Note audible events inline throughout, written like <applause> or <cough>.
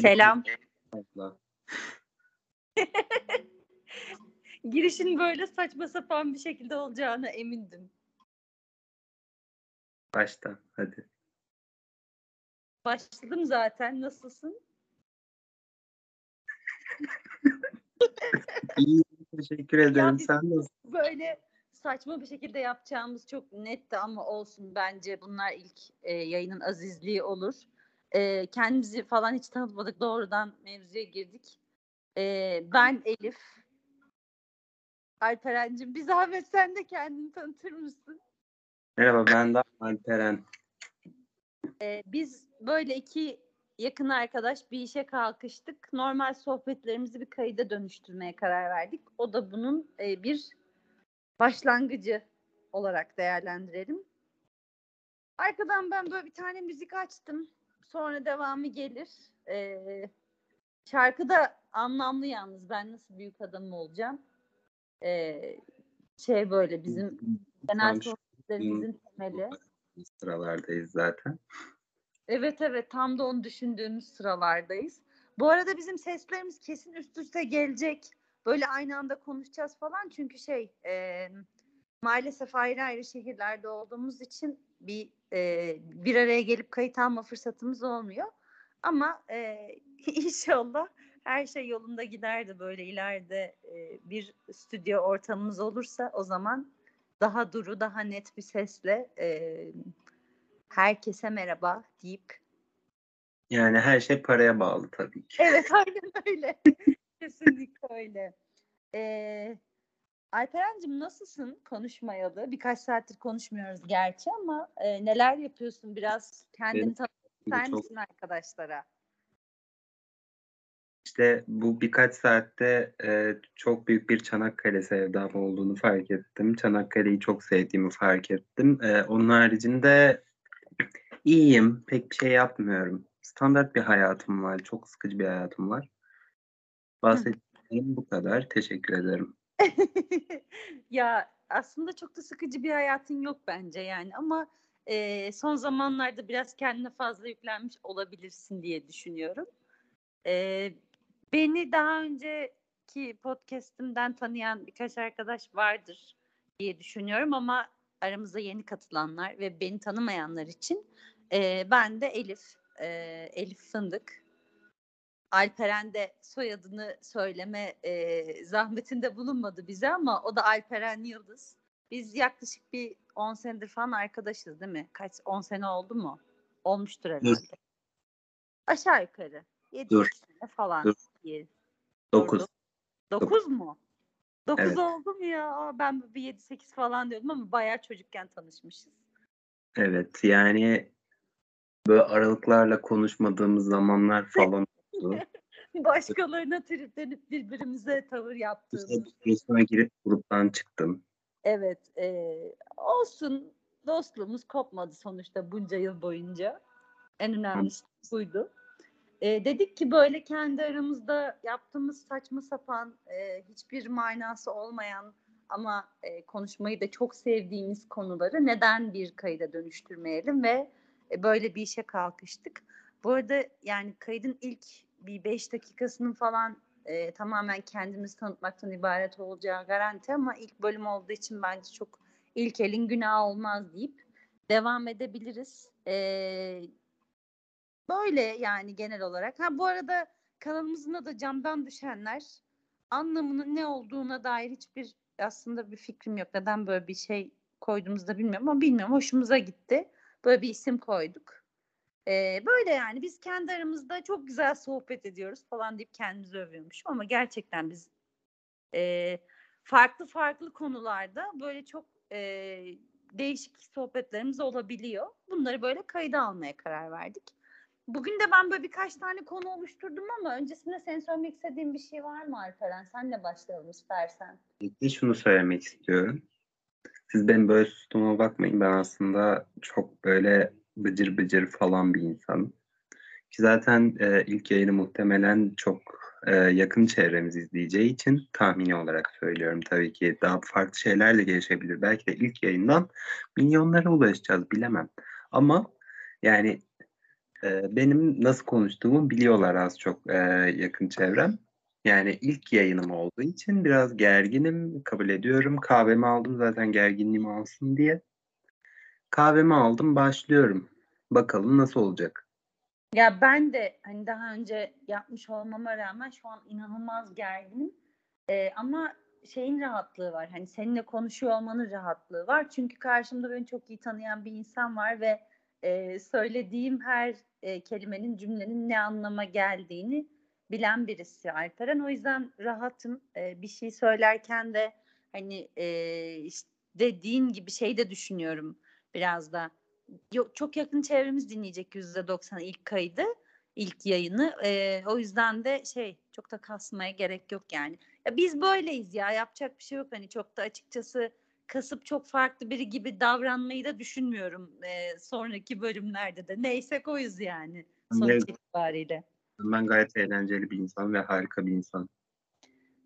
Selam. <laughs> Girişin böyle saçma sapan bir şekilde olacağına emindim. Baştan hadi. Başladım zaten. Nasılsın? <laughs> İyi, teşekkür ederim. Sen nasılsın? Böyle saçma bir şekilde yapacağımız çok netti ama olsun bence bunlar ilk e, yayının azizliği olur. E, kendimizi falan hiç tanıtmadık doğrudan mevzuya girdik. E, ben Elif. Alperen'cim bir zahmet sen de kendini tanıtır mısın? Merhaba ben de Alperen. E, biz böyle iki yakın arkadaş bir işe kalkıştık. Normal sohbetlerimizi bir kayıda dönüştürmeye karar verdik. O da bunun e, bir başlangıcı olarak değerlendirelim. Arkadan ben böyle bir tane müzik açtım. Sonra devamı gelir. Ee, şarkı da anlamlı yalnız. Ben nasıl büyük adam olacağım? Ee, şey böyle bizim genel sohbetlerimizin temeli. Sıralardayız zaten. Evet evet tam da onu düşündüğümüz sıralardayız. Bu arada bizim seslerimiz kesin üst üste gelecek. Böyle aynı anda konuşacağız falan çünkü şey e, maalesef ayrı ayrı şehirlerde olduğumuz için bir e, bir araya gelip kayıt alma fırsatımız olmuyor. Ama e, <laughs> inşallah her şey yolunda gider de böyle ileride e, bir stüdyo ortamımız olursa o zaman daha duru, daha net bir sesle e, herkese merhaba deyip yani her şey paraya bağlı tabii ki. Evet <laughs> aynen öyle. <laughs> Kesinlikle öyle. Ee, Alperen'cim nasılsın konuşmayalı? Birkaç saattir konuşmuyoruz gerçi ama e, neler yapıyorsun? Biraz kendini tanıtır misin arkadaşlara? İşte bu birkaç saatte e, çok büyük bir Çanakkale sevdam olduğunu fark ettim. Çanakkale'yi çok sevdiğimi fark ettim. E, onun haricinde iyiyim. Pek bir şey yapmıyorum. Standart bir hayatım var. Çok sıkıcı bir hayatım var. Bahsettiğim bu kadar. Teşekkür ederim. <laughs> ya aslında çok da sıkıcı bir hayatın yok bence yani ama e, son zamanlarda biraz kendine fazla yüklenmiş olabilirsin diye düşünüyorum. E, beni daha önceki podcast'imden tanıyan birkaç arkadaş vardır diye düşünüyorum ama aramıza yeni katılanlar ve beni tanımayanlar için e, ben de Elif, e, Elif Fındık. Alperen de soyadını söyleme e, zahmetinde bulunmadı bize ama o da Alperen Yıldız. Biz yaklaşık bir 10 senedir falan arkadaşız değil mi? Kaç 10 sene oldu mu? Olmuştur herhalde. Dur. Aşağı yukarı. 7 Dur. sene falan. Dur. 9. 9 mu? 9 evet. oldu mu ya? Ben bir 7-8 falan diyordum ama bayağı çocukken tanışmışız. Evet yani böyle aralıklarla konuşmadığımız zamanlar falan. <laughs> Başkalarına triplenip birbirimize tavır yaptığımız. Resme girip gruptan çıktım. Evet. E, olsun. Dostluğumuz kopmadı sonuçta bunca yıl boyunca. En önemlisi buydu. E, dedik ki böyle kendi aramızda yaptığımız saçma sapan, e, hiçbir manası olmayan ama e, konuşmayı da çok sevdiğimiz konuları neden bir kayda dönüştürmeyelim ve e, böyle bir işe kalkıştık. Bu arada yani kaydın ilk bir beş dakikasının falan e, tamamen kendimizi tanıtmaktan ibaret olacağı garanti ama ilk bölüm olduğu için bence çok ilk elin günah olmaz deyip devam edebiliriz. E, böyle yani genel olarak. Ha bu arada kanalımızın adı Camdan Düşenler anlamının ne olduğuna dair hiçbir aslında bir fikrim yok. Neden böyle bir şey koyduğumuzda bilmiyorum ama bilmiyorum hoşumuza gitti. Böyle bir isim koyduk. Ee, böyle yani biz kendi aramızda çok güzel sohbet ediyoruz falan deyip kendimizi övüyormuşum ama gerçekten biz e, farklı farklı konularda böyle çok e, değişik sohbetlerimiz olabiliyor. Bunları böyle kayda almaya karar verdik. Bugün de ben böyle birkaç tane konu oluşturdum ama öncesinde senin söylemek istediğin bir şey var mı Alperen? Senle başlayalım istersen. İlk şunu söylemek istiyorum. Siz benim böyle sustuğuma bakmayın. Ben aslında çok böyle bıcır bıcır falan bir insan. Ki zaten e, ilk yayını muhtemelen çok e, yakın çevremiz izleyeceği için tahmini olarak söylüyorum. Tabii ki daha farklı şeyler de gelişebilir. Belki de ilk yayından milyonlara ulaşacağız bilemem. Ama yani Eee, benim nasıl konuştuğumu biliyorlar az çok, eee, yakın çevrem. Yani ilk yayınım olduğu için biraz gerginim, kabul ediyorum. Kahvemi aldım zaten gerginliğimi alsın diye. Kahvemi aldım, başlıyorum. Bakalım nasıl olacak? Ya ben de hani daha önce yapmış olmama rağmen şu an inanılmaz gerginim. Eee, ama şeyin rahatlığı var. Hani seninle konuşuyor olmanın rahatlığı var. Çünkü karşımda beni çok iyi tanıyan bir insan var ve eee, söylediğim her eee, kelimenin, cümlenin ne anlama geldiğini bilen birisi Alperen. O yüzden rahatım. Eee, bir şey söylerken de hani eee, işte dediğin gibi şey de düşünüyorum biraz da. Yok, çok yakın çevremiz dinleyecek %90 ilk kaydı, ilk yayını. Eee, o yüzden de şey çok da kasmaya gerek yok yani. Ya biz böyleyiz ya yapacak bir şey yok. Hani çok da açıkçası kasıp çok farklı biri gibi davranmayı da düşünmüyorum eee, sonraki bölümlerde de. Neyse koyuz yani sonuç Evet. itibariyle. Ben gayet eğlenceli bir insan ve harika bir insan.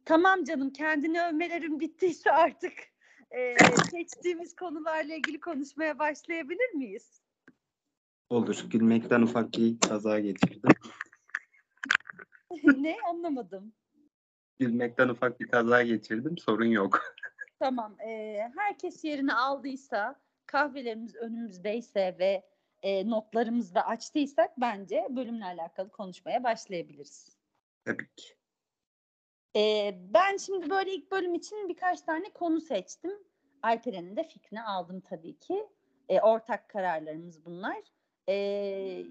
Tamam canım kendini övmelerin bittiyse artık eee, seçtiğimiz konularla ilgili konuşmaya başlayabilir miyiz? Olur. Gülmekten ufak bir kaza geçirdim. <laughs> ne anlamadım. Gülmekten ufak bir kaza geçirdim. Sorun yok. <laughs> Tamam. eee, herkes yerini aldıysa, kahvelerimiz önümüzdeyse ve eee, notlarımızı da açtıysak bence bölümle alakalı konuşmaya başlayabiliriz. Tabii ki. Eee, ben şimdi böyle ilk bölüm için birkaç tane konu seçtim. Alperen'in de fikrini aldım tabii ki. Eee, ortak kararlarımız bunlar. Eee,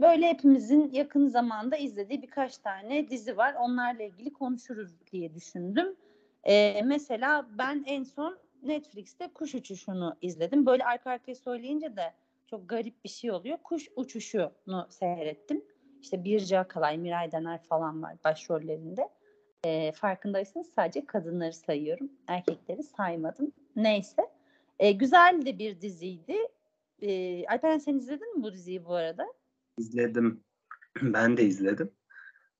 böyle hepimizin yakın zamanda izlediği birkaç tane dizi var. Onlarla ilgili konuşuruz diye düşündüm. Eee, mesela ben en son Netflix'te Kuş Uçuşu'nu izledim. Böyle arka arkaya söyleyince de çok garip bir şey oluyor. Kuş Uçuşu'nu seyrettim. İşte Birce Akalay, Miray Dener falan var başrollerinde. Eee, farkındaysanız sadece kadınları sayıyorum. Erkekleri saymadım. Neyse. Eee, güzel de bir diziydi. Eee, Alperen sen izledin mi bu diziyi bu arada? İzledim. <clears throat> Ben de izledim.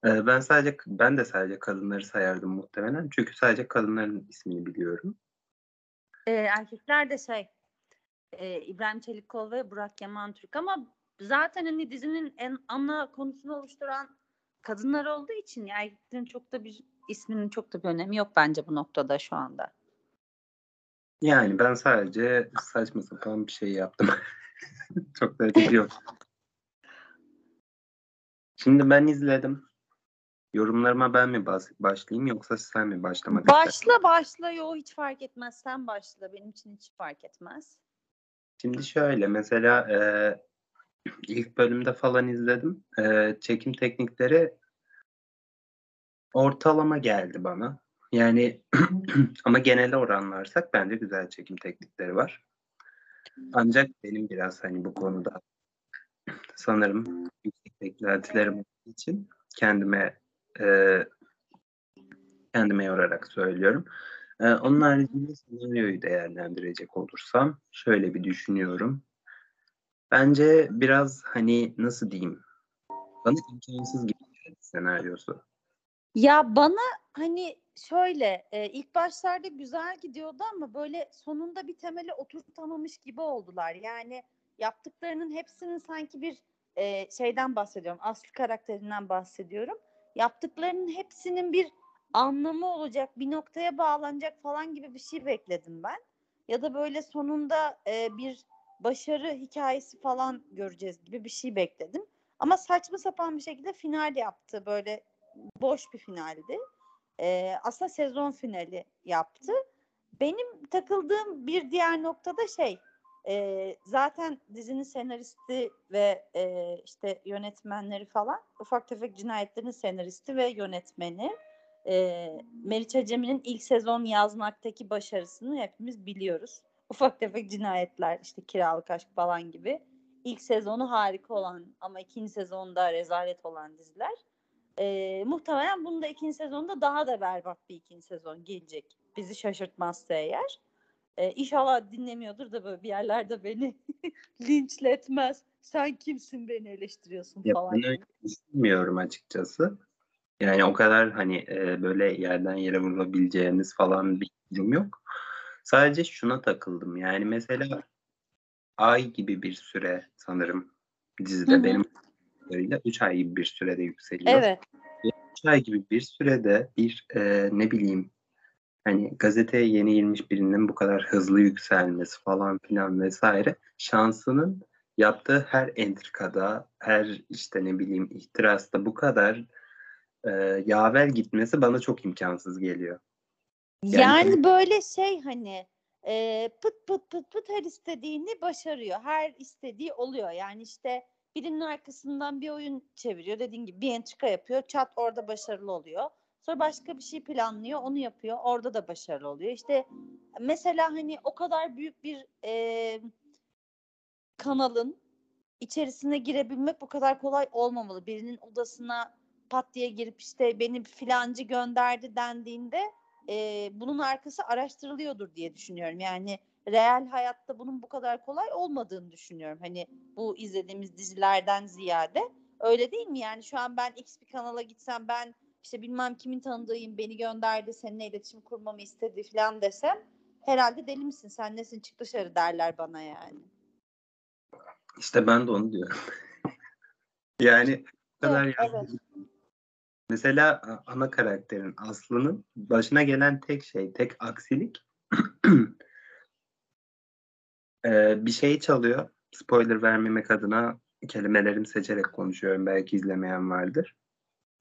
Eee, ben sadece ben de sadece kadınları sayardım muhtemelen. Çünkü sadece kadınların ismini biliyorum. Eee, erkekler de şey eee, İbrahim Çelikkol ve Burak Yaman Türk ama zaten hani dizinin en ana konusunu oluşturan kadınlar olduğu için ya erkeklerin çok da bir isminin çok da bir önemi yok bence bu noktada şu anda. Yani ben sadece saçma sapan bir şey yaptım. <laughs> Çok da ötesi yok. Şimdi ben izledim. Yorumlarıma ben mi başlayayım yoksa sen mi başlamak? Başla başla yo hiç fark etmez sen başla benim için hiç fark etmez. Şimdi şöyle mesela eee, ilk bölümde falan izledim. Eee, çekim teknikleri ortalama geldi bana. Yani <clears throat> ama genele oranlarsak bence güzel çekim teknikleri var. Ancak benim biraz hani bu konuda sanırım yüksek beklentilerim için kendime eee, kendime yorarak söylüyorum. Eee, onun haricinde senaryoyu değerlendirecek olursam şöyle bir düşünüyorum. Bence biraz hani nasıl diyeyim? Bana imkansız gibi senaryosu. Ya bana hani şöyle e, ilk başlarda güzel gidiyordu ama böyle sonunda bir temeli oturtamamış gibi oldular. Yani yaptıklarının hepsinin sanki bir e, şeyden bahsediyorum. Aslı karakterinden bahsediyorum. Yaptıklarının hepsinin bir anlamı olacak, bir noktaya bağlanacak falan gibi bir şey bekledim ben. Ya da böyle sonunda e, bir başarı hikayesi falan göreceğiz gibi bir şey bekledim. Ama saçma sapan bir şekilde final yaptı. Böyle boş bir finaldi. Ee, aslında sezon finali yaptı. Benim takıldığım bir diğer noktada şey e, zaten dizinin senaristi ve e, işte yönetmenleri falan ufak tefek cinayetlerin senaristi ve yönetmeni e, Meriç Acemi'nin ilk sezon yazmaktaki başarısını hepimiz biliyoruz. Ufak tefek cinayetler işte kiralık aşk falan gibi. İlk sezonu harika olan ama ikinci sezonda rezalet olan diziler. Ee, muhtemelen bunun da ikinci sezonda daha da berbat bir ikinci sezon gelecek. Bizi şaşırtmazsa eğer. Ee, inşallah dinlemiyordur da böyle bir yerlerde beni <laughs> linçletmez. Sen kimsin beni eleştiriyorsun Ya falan. öyle düşünmüyorum açıkçası. Yani o kadar hani e, böyle yerden yere vurulabileceğiniz falan bir durum yok. Sadece şuna takıldım. Yani mesela ay gibi bir süre sanırım dizide Hı hı. benim kadarıyla 3 ay gibi bir sürede yükseliyor. Evet. 3 ay gibi bir sürede bir e, ne bileyim hani gazeteye yeni girmiş birinin bu kadar hızlı yükselmesi falan filan vesaire şansının yaptığı her entrikada, her işte ne bileyim ihtirasta bu kadar e, yaver gitmesi bana çok imkansız geliyor. Yani, yani böyle şey hani e, pıt pıt pıt pıt her istediğini başarıyor. Her istediği oluyor. Yani işte birinin arkasından bir oyun çeviriyor. Dediğin gibi bir entrika yapıyor. Çat orada başarılı oluyor. Sonra başka bir şey planlıyor. Onu yapıyor. Orada da başarılı oluyor. İşte mesela hani o kadar büyük bir e, kanalın içerisine girebilmek bu kadar kolay olmamalı. Birinin odasına pat diye girip işte beni filancı gönderdi dendiğinde e, bunun arkası araştırılıyordur diye düşünüyorum. Yani real hayatta bunun bu kadar kolay olmadığını düşünüyorum. Hani bu izlediğimiz dizilerden ziyade öyle değil mi? Yani şu an ben X bir kanala gitsem ben işte bilmem kimin tanıdığıyım beni gönderdi seninle iletişim kurmamı istedi falan desem herhalde deli misin sen nesin çık dışarı derler bana yani. İşte ben de onu diyorum. <laughs> yani bu kadar evet, evet. Mesela ana karakterin Aslı'nın başına gelen tek şey, tek aksilik ee, <clears throat> bir şey çalıyor. Spoiler vermemek adına kelimelerimi seçerek konuşuyorum. Belki izlemeyen vardır.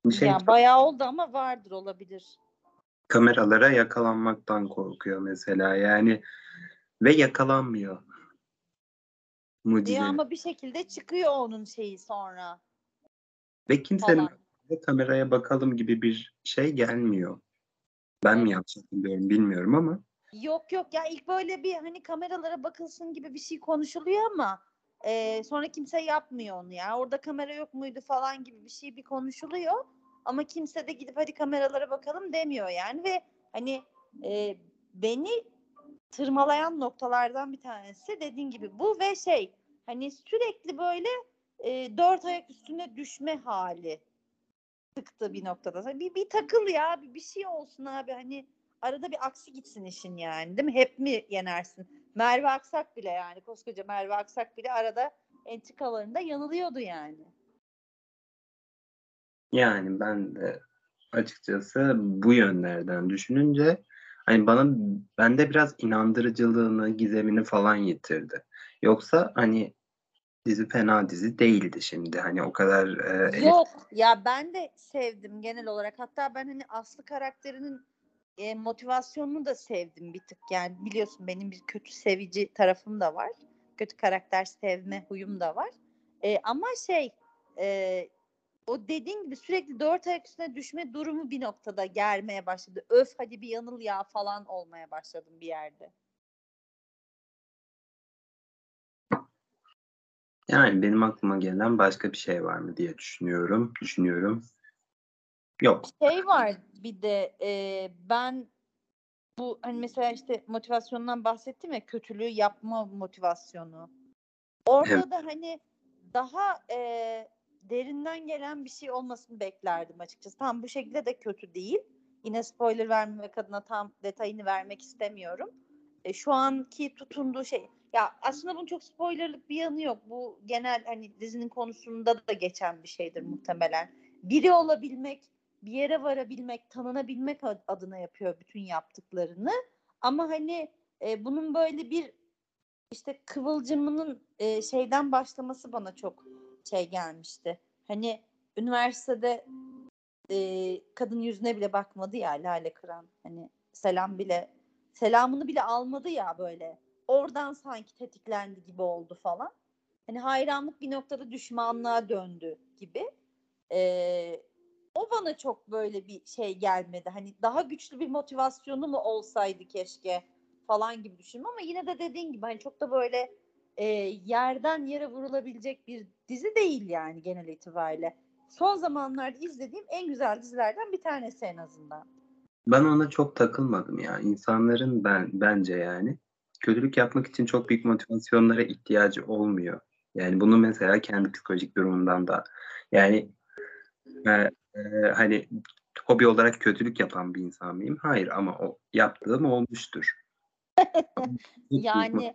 Bir şey ya bayağı oldu ama vardır olabilir. Kameralara yakalanmaktan korkuyor mesela. Yani ve yakalanmıyor. Mucize. Ya ama bir şekilde çıkıyor onun şeyi sonra. Ve kimsenin falan. Kameraya bakalım gibi bir şey gelmiyor. Ben mi yanlış hatırlıyorum bilmiyorum ama. Yok yok ya ilk böyle bir hani kameralara bakılsın gibi bir şey konuşuluyor ama e, sonra kimse yapmıyor onu ya. Orada kamera yok muydu falan gibi bir şey bir konuşuluyor. Ama kimse de gidip hadi kameralara bakalım demiyor yani ve hani e, beni tırmalayan noktalardan bir tanesi dediğin gibi bu ve şey hani sürekli böyle e, dört ayak üstüne düşme hali sıktı bir noktada. Bir, bir takıl ya bir, bir şey olsun abi hani arada bir aksi gitsin işin yani değil mi? Hep mi yenersin? Merve Aksak bile yani koskoca Merve Aksak bile arada entrikalarında yanılıyordu yani. Yani ben de açıkçası bu yönlerden düşününce hani bana bende biraz inandırıcılığını, gizemini falan yitirdi. Yoksa hani dizi fena dizi değildi şimdi. Hani o kadar e, Yok ya ben de sevdim genel olarak. Hatta ben hani Aslı karakterinin e, motivasyonunu da sevdim bir tık. Yani biliyorsun benim bir kötü sevici tarafım da var. Kötü karakter sevme huyum da var. E, ama şey e, o dediğin gibi sürekli dört ayak üstüne düşme durumu bir noktada germeye başladı. Öf hadi bir yanıl ya falan olmaya başladım bir yerde. Yani benim aklıma gelen başka bir şey var mı diye düşünüyorum. Düşünüyorum. Yok. Şey var bir de e, ben bu hani mesela işte motivasyondan bahsettim ya kötülüğü yapma motivasyonu. Orada evet. da hani daha e, derinden gelen bir şey olmasını beklerdim açıkçası. Tam bu şekilde de kötü değil. Yine spoiler vermemek adına tam detayını vermek istemiyorum. E, şu anki tutunduğu şey ya aslında bunun çok spoilerlık bir yanı yok. Bu genel hani dizinin konusunda da geçen bir şeydir muhtemelen. Biri olabilmek, bir yere varabilmek, tanınabilmek adına yapıyor bütün yaptıklarını. Ama hani e, bunun böyle bir işte kıvılcımının e, şeyden başlaması bana çok şey gelmişti. Hani üniversitede e, kadın yüzüne bile bakmadı ya Lale Kıran. Hani selam bile selamını bile almadı ya böyle. Oradan sanki tetiklendi gibi oldu falan. Hani hayranlık bir noktada düşmanlığa döndü gibi. Ee, o bana çok böyle bir şey gelmedi. Hani daha güçlü bir motivasyonu mu olsaydı keşke falan gibi düşündüm ama yine de dediğin gibi hani çok da böyle e, yerden yere vurulabilecek bir dizi değil yani genel itibariyle. Son zamanlarda izlediğim en güzel dizilerden bir tanesi en azından. Ben ona çok takılmadım ya. İnsanların ben bence yani kötülük yapmak için çok büyük motivasyonlara ihtiyacı olmuyor. Yani bunu mesela kendi psikolojik durumumdan da yani e, e, hani hobi olarak kötülük yapan bir insan mıyım? Hayır ama o yaptığım olmuştur. <laughs> yani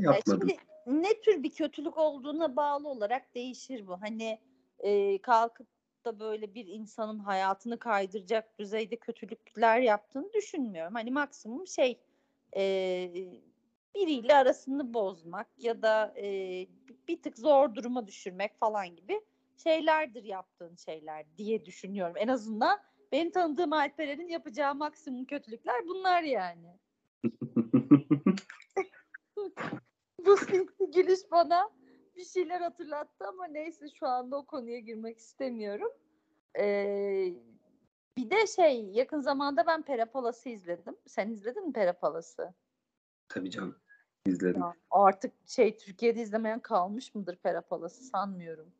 yapmadım. Şimdi ne tür bir kötülük olduğuna bağlı olarak değişir bu. Hani e, kalkıp da böyle bir insanın hayatını kaydıracak düzeyde kötülükler yaptığını düşünmüyorum. Hani maksimum şey e, biriyle arasını bozmak ya da e, bir tık zor duruma düşürmek falan gibi şeylerdir yaptığın şeyler diye düşünüyorum. En azından benim tanıdığım Alperen'in yapacağı maksimum kötülükler bunlar yani. <laughs> Bu sinsi gülüş bana bir şeyler hatırlattı ama neyse şu anda o konuya girmek istemiyorum. Ee, bir de şey yakın zamanda ben Perapalası izledim. Sen izledin mi Perapalası? Tabii canım. izledim. Ya, artık şey Türkiye'de izlemeyen kalmış mıdır Perapalası sanmıyorum.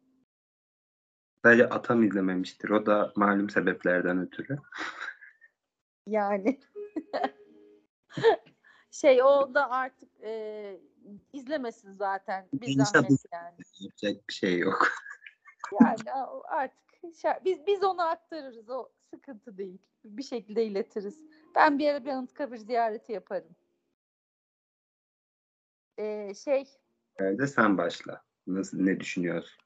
Sadece atam izlememiştir. O da malum sebeplerden ötürü. Yani. <laughs> şey o da artık e, izlemesin zaten. Bir zahmet yani. Yapacak bir şey yok. <laughs> yani artık biz biz onu aktarırız. O sıkıntı değil. Bir şekilde iletiriz. Ben bir ara bir Anıtkabir ziyareti yaparım. Ee, şey. Nerede sen başla. Nasıl ne düşünüyorsun?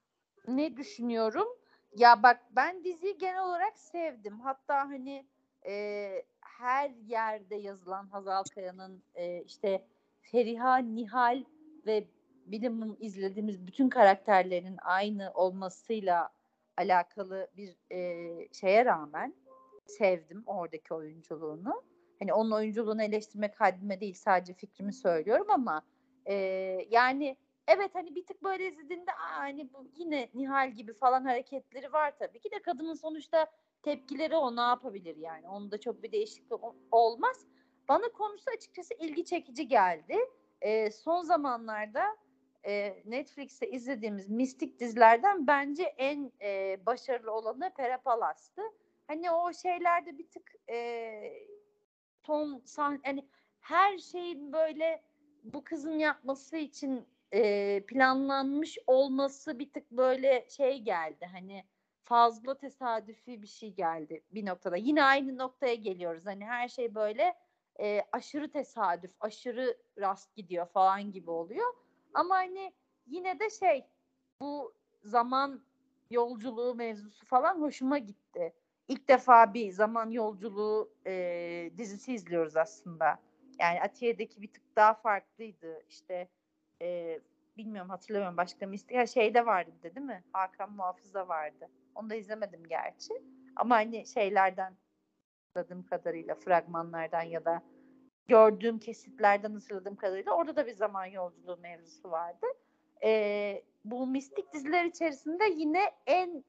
Ne düşünüyorum? Ya bak ben diziyi genel olarak sevdim. Hatta hani e, her yerde yazılan Hazal Kaya'nın e, işte Feriha, Nihal ve bilimim izlediğimiz bütün karakterlerin aynı olmasıyla alakalı bir e, şeye rağmen sevdim oradaki oyunculuğunu. Hani onun oyunculuğunu eleştirmek haddime değil sadece fikrimi söylüyorum ama e, yani evet hani bir tık böyle izlediğinde Aa, hani bu yine Nihal gibi falan hareketleri var tabii ki de kadının sonuçta tepkileri o ne yapabilir yani. Onda çok bir değişiklik olmaz. Bana konusu açıkçası ilgi çekici geldi. E, son zamanlarda e, Netflix'te izlediğimiz mistik dizilerden bence en e, başarılı olanı Pera Palas'tı. Hani o şeylerde bir tık e, ton sahne hani her şeyin böyle bu kızın yapması için e, planlanmış olması bir tık böyle şey geldi. Hani fazla tesadüfi bir şey geldi bir noktada. Yine aynı noktaya geliyoruz. Hani her şey böyle e, aşırı tesadüf, aşırı rast gidiyor falan gibi oluyor. Ama hani yine de şey bu zaman yolculuğu mevzusu falan hoşuma gitti. İlk defa bir zaman yolculuğu e, dizisi izliyoruz aslında. Yani Atiye'deki bir tık daha farklıydı. İşte e, bilmiyorum hatırlamıyorum başka mistik. Ya şeyde vardı değil mi? Hakan Muhafız'da vardı. Onu da izlemedim gerçi. Ama hani şeylerden hatırladığım kadarıyla fragmanlardan ya da gördüğüm kesitlerden hatırladığım kadarıyla orada da bir zaman yolculuğu mevzusu vardı. Ee, bu mistik diziler içerisinde yine en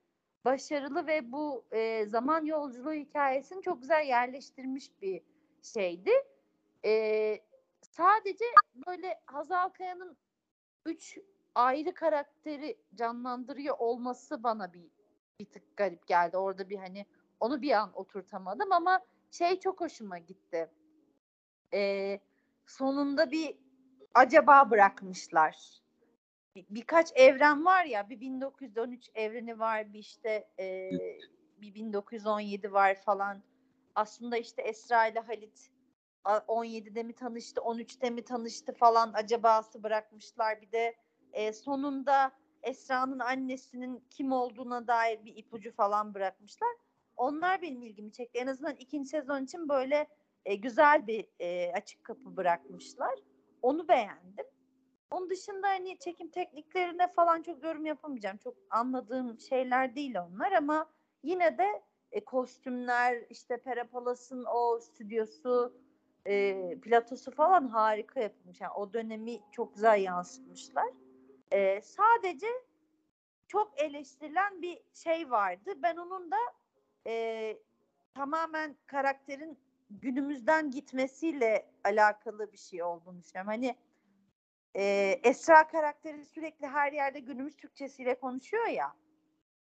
başarılı ve bu e, zaman yolculuğu hikayesini çok güzel yerleştirmiş bir şeydi. Ee, sadece böyle Hazal Kaya'nın üç ayrı karakteri canlandırıyor olması bana bir bir tık garip geldi. Orada bir hani onu bir an oturtamadım ama şey çok hoşuma gitti. Ee, sonunda bir acaba bırakmışlar. Bir, birkaç evren var ya bir 1913 evreni var bir işte e, bir 1917 var falan. Aslında işte Esra ile Halit 17'de mi tanıştı, 13'te mi tanıştı falan acabası bırakmışlar. Bir de e, sonunda Esra'nın annesinin kim olduğuna dair bir ipucu falan bırakmışlar. Onlar benim ilgimi çekti. En azından ikinci sezon için böyle e, güzel bir e, açık kapı bırakmışlar. Onu beğendim. Onun dışında hani çekim tekniklerine falan çok yorum yapamayacağım. Çok anladığım şeyler değil onlar ama yine de e, kostümler, işte Perapalas'ın o stüdyosu, e, platosu falan harika yapılmış. Yani o dönemi çok güzel yansıtmışlar. E, sadece çok eleştirilen bir şey vardı. Ben onun da e, tamamen karakterin günümüzden gitmesiyle alakalı bir şey olduğunu düşünüyorum. Hani e, Esra karakteri sürekli her yerde günümüz Türkçesiyle konuşuyor ya.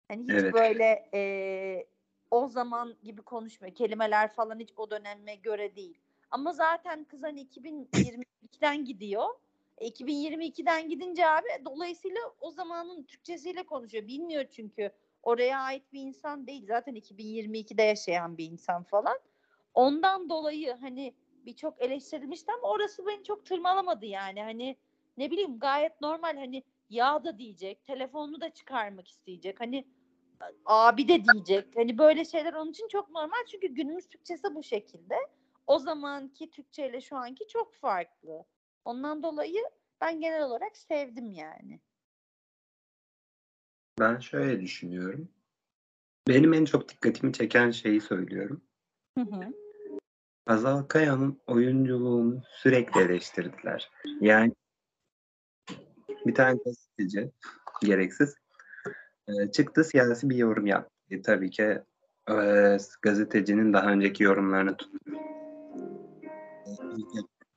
Hani hiç evet. böyle e, o zaman gibi konuşmuyor. Kelimeler falan hiç o döneme göre değil. Ama zaten kız hani 2022'den gidiyor. 2022'den gidince abi dolayısıyla o zamanın Türkçesiyle konuşuyor. Bilmiyor çünkü oraya ait bir insan değil. Zaten 2022'de yaşayan bir insan falan. Ondan dolayı hani birçok eleştirilmişti ama orası beni çok tırmalamadı yani. Hani ne bileyim gayet normal hani ya da diyecek, telefonunu da çıkarmak isteyecek. Hani abi de diyecek. Hani böyle şeyler onun için çok normal çünkü günümüz Türkçesi bu şekilde. O zamanki Türkçe ile şu anki çok farklı. Ondan dolayı ben genel olarak sevdim yani. Ben şöyle düşünüyorum. Benim en çok dikkatimi çeken şeyi söylüyorum. Hı hı. Hazal Kaya'nın oyunculuğunu sürekli eleştirdiler. Yani bir tane gazeteci gereksiz e, çıktı siyasi bir yorum yaptı. E, tabii ki e, gazetecinin daha önceki yorumlarını tuttu.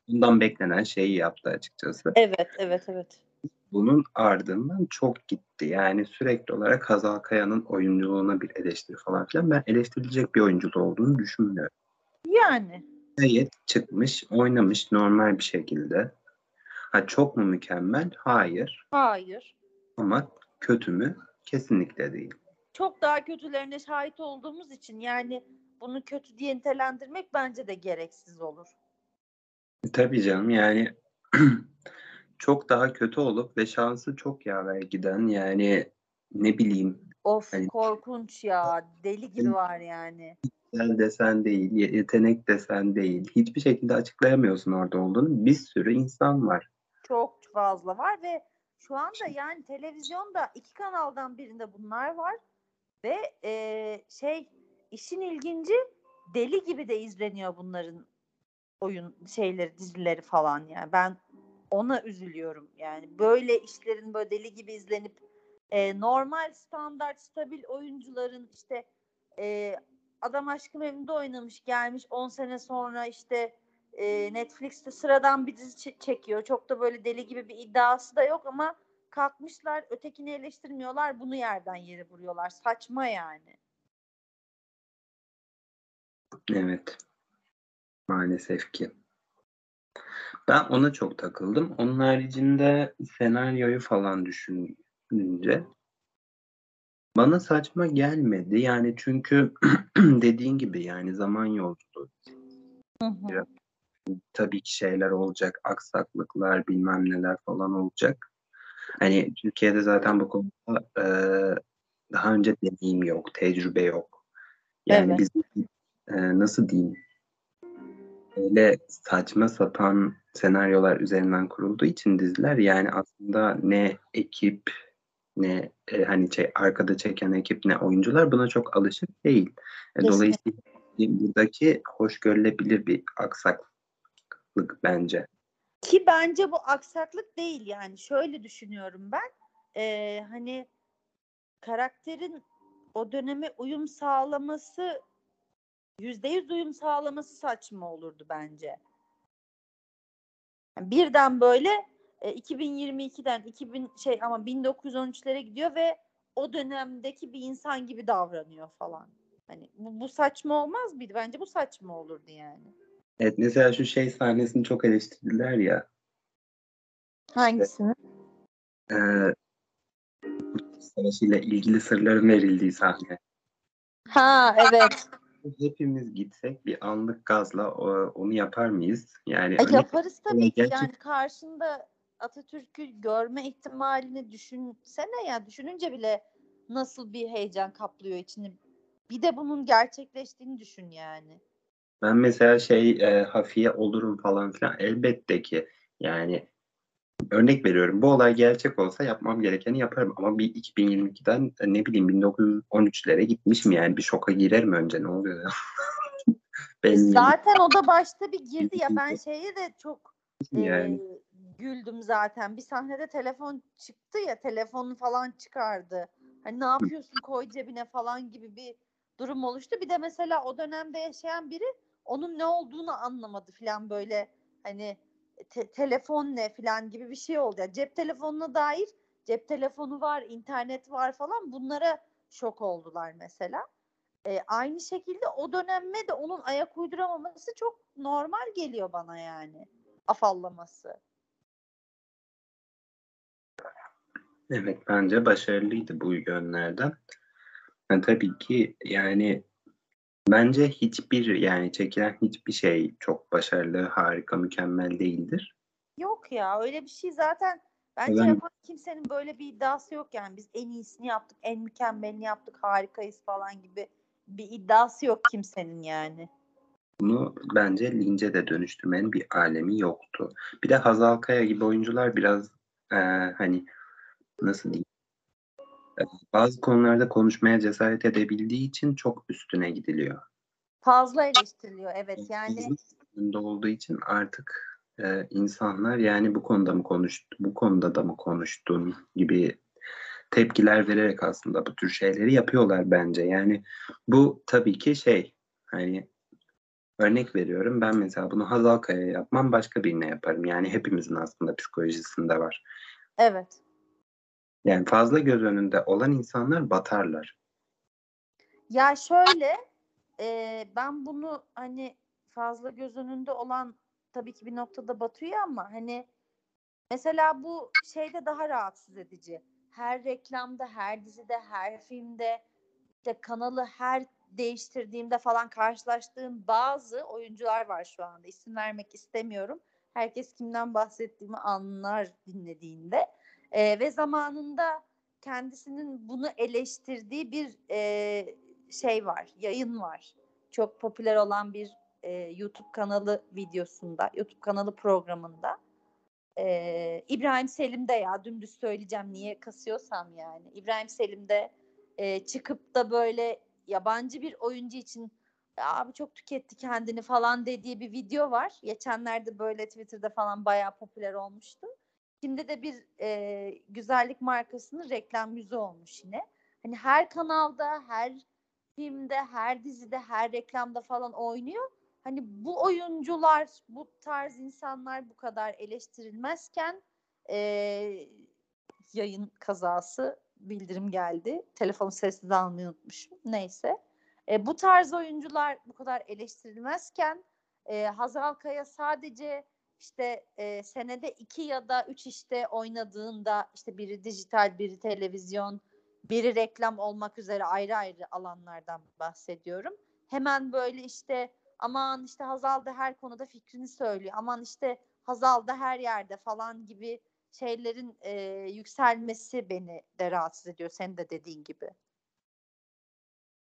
Bundan beklenen şeyi yaptı açıkçası. Evet, evet, evet. Bunun ardından çok gitti. Yani sürekli olarak Hazal Kaya'nın oyunculuğuna bir eleştiri falan filan. Ben eleştirilecek bir oyuncu olduğunu düşünmüyorum. Yani. Gayet çıkmış, oynamış normal bir şekilde. Ha çok mu mükemmel? Hayır. Hayır. Ama kötü mü? Kesinlikle değil. Çok daha kötülerine şahit olduğumuz için yani bunu kötü diye nitelendirmek bence de gereksiz olur. Tabii canım yani <clears throat> çok daha kötü olup ve şansı çok yaver giden yani ne bileyim Of Hani- korkunç ya. Deli gibi var yani. güzel desen değil, ye- yetenek desen değil. Hiçbir şekilde açıklayamıyorsun orada olduğunu. Bir sürü insan var. Çok fazla var ve şu anda yani televizyonda iki kanaldan birinde bunlar var ve e, şey işin ilginci deli gibi de izleniyor bunların oyun şeyleri dizileri falan yani ben ona üzülüyorum yani böyle işlerin böyle deli gibi izlenip e, normal standart stabil oyuncuların işte e, adam aşkı memnun'da oynamış gelmiş 10 sene sonra işte e, Netflix'te sıradan bir dizi çe- çekiyor. Çok da böyle deli gibi bir iddiası da yok ama kalkmışlar ötekini eleştirmiyorlar. Bunu yerden yere vuruyorlar. Saçma yani. Evet. Maalesef ki. Ben ona çok takıldım. Onun haricinde senaryoyu falan düşününce bana saçma gelmedi. Yani çünkü <clears throat> dediğin gibi yani zaman yolculuğu. Biraz tabii ki şeyler olacak, aksaklıklar, bilmem neler falan olacak. Hani Türkiye'de zaten bu konuda e, daha önce deneyim yok, tecrübe yok. Yani Evet. biz e, nasıl diyeyim? Böyle saçma sapan senaryolar üzerinden kurulduğu için diziler yani aslında ne ekip ne e, hani şey arkada çeken ekip ne oyuncular buna çok alışık değil. E, dolayısıyla buradaki hoş görülebilir bir aksaklık bence. Ki bence bu aksaklık değil yani. Şöyle düşünüyorum ben. Ee, hani karakterin o döneme uyum sağlaması yüzde yüz uyum sağlaması saçma olurdu bence. Yani birden böyle e, 2022'den 2000 şey ama 1913'lere gidiyor ve o dönemdeki bir insan gibi davranıyor falan. Hani bu, bu saçma olmaz mıydı? Bence bu saçma olurdu yani. Evet mesela şu şey sahnesini çok eleştirdiler ya. Hangisini? E, Kurtuluş Savaşı ile ilgili sırların verildiği sahne. Ha evet. Hepimiz gitsek bir anlık gazla onu yapar mıyız? Yani örnek- yaparız tabii ki. gerçek- Yani karşında Atatürk'ü görme ihtimalini düşünsene ya. Düşününce bile nasıl bir heyecan kaplıyor içini. Bir de bunun gerçekleştiğini düşün yani. Ben mesela şey e, hafiye olurum falan filan elbette ki yani örnek veriyorum bu olay gerçek olsa yapmam gerekeni yaparım ama bir 2022'den e, ne bileyim 1913'lere gitmişim yani bir şoka girerim önce ne oluyor ya. <laughs> Benim Zaten o da başta bir girdi ya ben şeye de çok e, yani. güldüm zaten. Bir sahnede telefon çıktı ya telefonu falan çıkardı. Hani ne yapıyorsun koy cebine falan gibi bir durum oluştu. Bir de mesela o dönemde yaşayan biri onun ne olduğunu anlamadı falan böyle hani te- telefon ne falan gibi bir şey oldu. Yani cep telefonuna dair cep telefonu var, internet var falan bunlara şok oldular mesela. E, aynı şekilde o döneme de onun ayak uyduramaması çok normal geliyor bana yani. Afallaması. Evet bence başarılıydı bu yönlerden. Yani tabii ki yani bence hiçbir yani çekilen hiçbir şey çok başarılı, harika, mükemmel değildir. Yok ya öyle bir şey zaten Bence Ben- yapan kimsenin böyle bir iddiası yok yani. Biz en iyisini yaptık, en mükemmelini yaptık, harikayız falan gibi bir iddiası yok kimsenin yani. Bunu bence lince de dönüştürmenin bir alemi yoktu. Bir de Hazal Kaya gibi oyuncular biraz e, hani nasıl diyeyim bazı konularda konuşmaya cesaret edebildiği için çok üstüne gidiliyor. Fazla eleştiriliyor evet yani. Üstünde olduğu için artık e, insanlar yani bu konuda mı konuştu, bu konuda da mı konuştun gibi tepkiler vererek aslında bu tür şeyleri yapıyorlar bence. Yani bu tabii ki şey hani örnek veriyorum ben mesela bunu Hazal Kaya'ya yapmam başka birine yaparım. Yani hepimizin aslında psikolojisinde var. Evet. Yani fazla göz önünde olan insanlar batarlar. Ya şöyle e, ben bunu hani fazla göz önünde olan tabii ki bir noktada batıyor ama hani mesela bu şeyde daha rahatsız edici. Her reklamda, her dizide, her filmde işte kanalı her değiştirdiğimde falan karşılaştığım bazı oyuncular var şu anda. İsim vermek istemiyorum. Herkes kimden bahsettiğimi anlar dinlediğinde. E, ve zamanında kendisinin bunu eleştirdiği bir e, şey var, yayın var. Çok popüler olan bir e, YouTube kanalı videosunda, YouTube kanalı programında. E, İbrahim Selim de ya dümdüz söyleyeceğim niye kasıyorsam yani. İbrahim Selim de e, çıkıp da böyle yabancı bir oyuncu için "Ya abi çok tüketti kendini falan dediği bir video var. Geçenlerde böyle Twitter'da falan bayağı popüler olmuştu. Şimdi de bir e, güzellik markasının reklam yüzü olmuş yine. Hani her kanalda, her filmde, her dizide, her reklamda falan oynuyor. Hani bu oyuncular, bu tarz insanlar bu kadar eleştirilmezken e, yayın kazası bildirim geldi. Telefonu sessiz almayı unutmuşum. Neyse. E, bu tarz oyuncular bu kadar eleştirilmezken e, Hazal Kaya sadece işte e, senede iki ya da üç işte oynadığında işte biri dijital, biri televizyon, biri reklam olmak üzere ayrı ayrı alanlardan bahsediyorum. Hemen böyle işte aman işte Hazal da her konuda fikrini söylüyor. Aman işte Hazal da her yerde falan gibi şeylerin e, yükselmesi beni de rahatsız ediyor. Senin de dediğin gibi.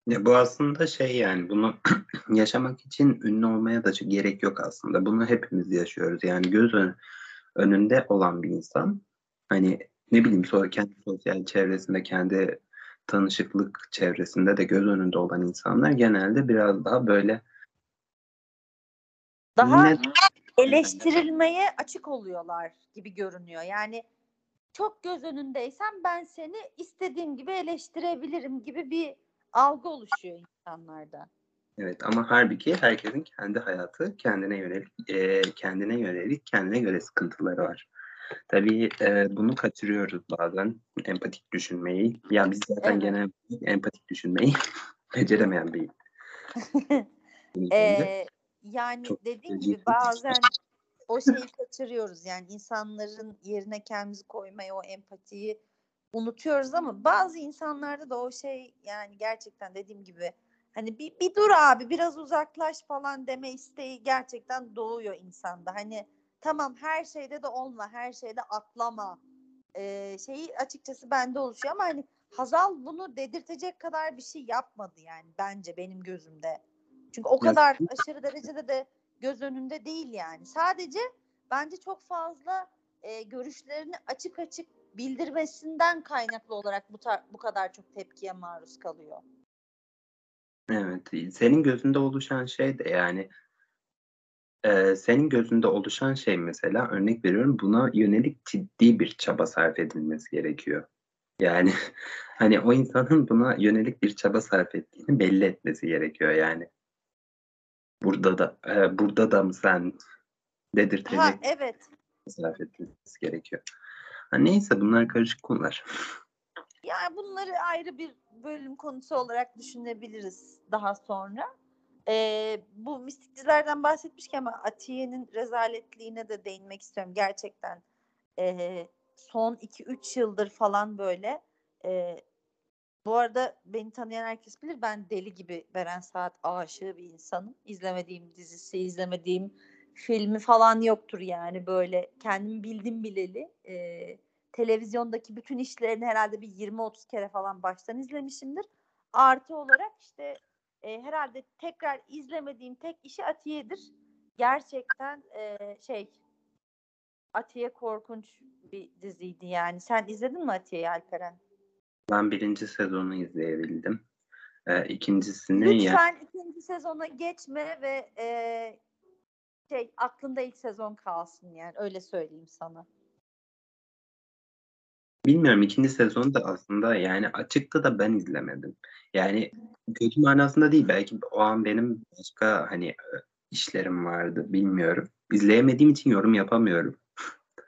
Ya bu aslında şey yani bunu <clears throat> yaşamak için ünlü olmaya da gerek yok aslında. Bunu hepimiz yaşıyoruz. Yani göz ön- önünde olan bir insan hani ne bileyim sonra kendi sosyal çevresinde kendi tanışıklık çevresinde de göz önünde olan insanlar genelde biraz daha böyle Daha ne- eleştirilmeye açık oluyorlar gibi görünüyor. Yani çok göz önündeysen ben seni istediğim gibi eleştirebilirim gibi bir algı oluşuyor insanlarda. Evet ama halbuki herkesin kendi hayatı kendine yönelik e, kendine yönelik kendine göre sıkıntıları var. Tabii e, bunu kaçırıyoruz bazen empatik düşünmeyi. Ya biz zaten Evet. genel empatik düşünmeyi <laughs> beceremeyen bir <laughs> Ee, yani Çok dediğim gibi bazen o şeyi kaçırıyoruz. Yani insanların yerine kendimizi koymayı, o empatiyi unutuyoruz ama bazı insanlarda da o şey yani gerçekten dediğim gibi hani bir, bir dur abi biraz uzaklaş falan deme isteği gerçekten doğuyor insanda. Hani tamam her şeyde de olma, her şeyde atlama ee, şeyi açıkçası bende oluşuyor ama hani Hazal bunu dedirtecek kadar bir şey yapmadı yani bence benim gözümde. Çünkü o kadar aşırı derecede de göz önünde değil yani. Sadece bence çok fazla e, görüşlerini açık açık bildirmesinden kaynaklı olarak bu tar- bu kadar çok tepkiye maruz kalıyor. Evet, senin gözünde oluşan şey de yani e, senin gözünde oluşan şey mesela örnek veriyorum buna yönelik ciddi bir çaba sarf edilmesi gerekiyor. Yani <laughs> hani o insanın buna yönelik bir çaba sarf ettiğini belli etmesi gerekiyor yani. Burada da e, burada da mı sen dedirtecek Ha evet. sarf etmesi gerekiyor. Ha, neyse bunlar karışık konular. <laughs> Yani bunları ayrı bir bölüm konusu olarak düşünebiliriz daha sonra. Ee, bu mistik dizilerden bahsetmişken ama Atiye'nin rezaletliğine de değinmek istiyorum. Gerçekten e, son 2-3 yıldır falan böyle. E, bu arada beni tanıyan herkes bilir ben deli gibi Beren Saat aşığı bir insanım. İzlemediğim dizisi, izlemediğim filmi falan yoktur yani böyle kendimi bildim bileli. E, televizyondaki bütün işlerini herhalde bir 20-30 kere falan baştan izlemişimdir. Artı olarak işte e, herhalde tekrar izlemediğim tek işi Atiye'dir. Gerçekten e, şey Atiye korkunç bir diziydi yani. Sen izledin mi Atiye'yi Alperen? Ben birinci sezonu izleyebildim. Ee, ikincisini ya Lütfen ikinci sezona geçme ve e, şey aklında ilk sezon kalsın yani öyle söyleyeyim sana. bilmiyorum ikinci sezonu da aslında yani açıkta da ben izlemedim. Yani kötü manasında değil belki o an benim başka hani e, işlerim vardı bilmiyorum. İzleyemediğim için yorum yapamıyorum.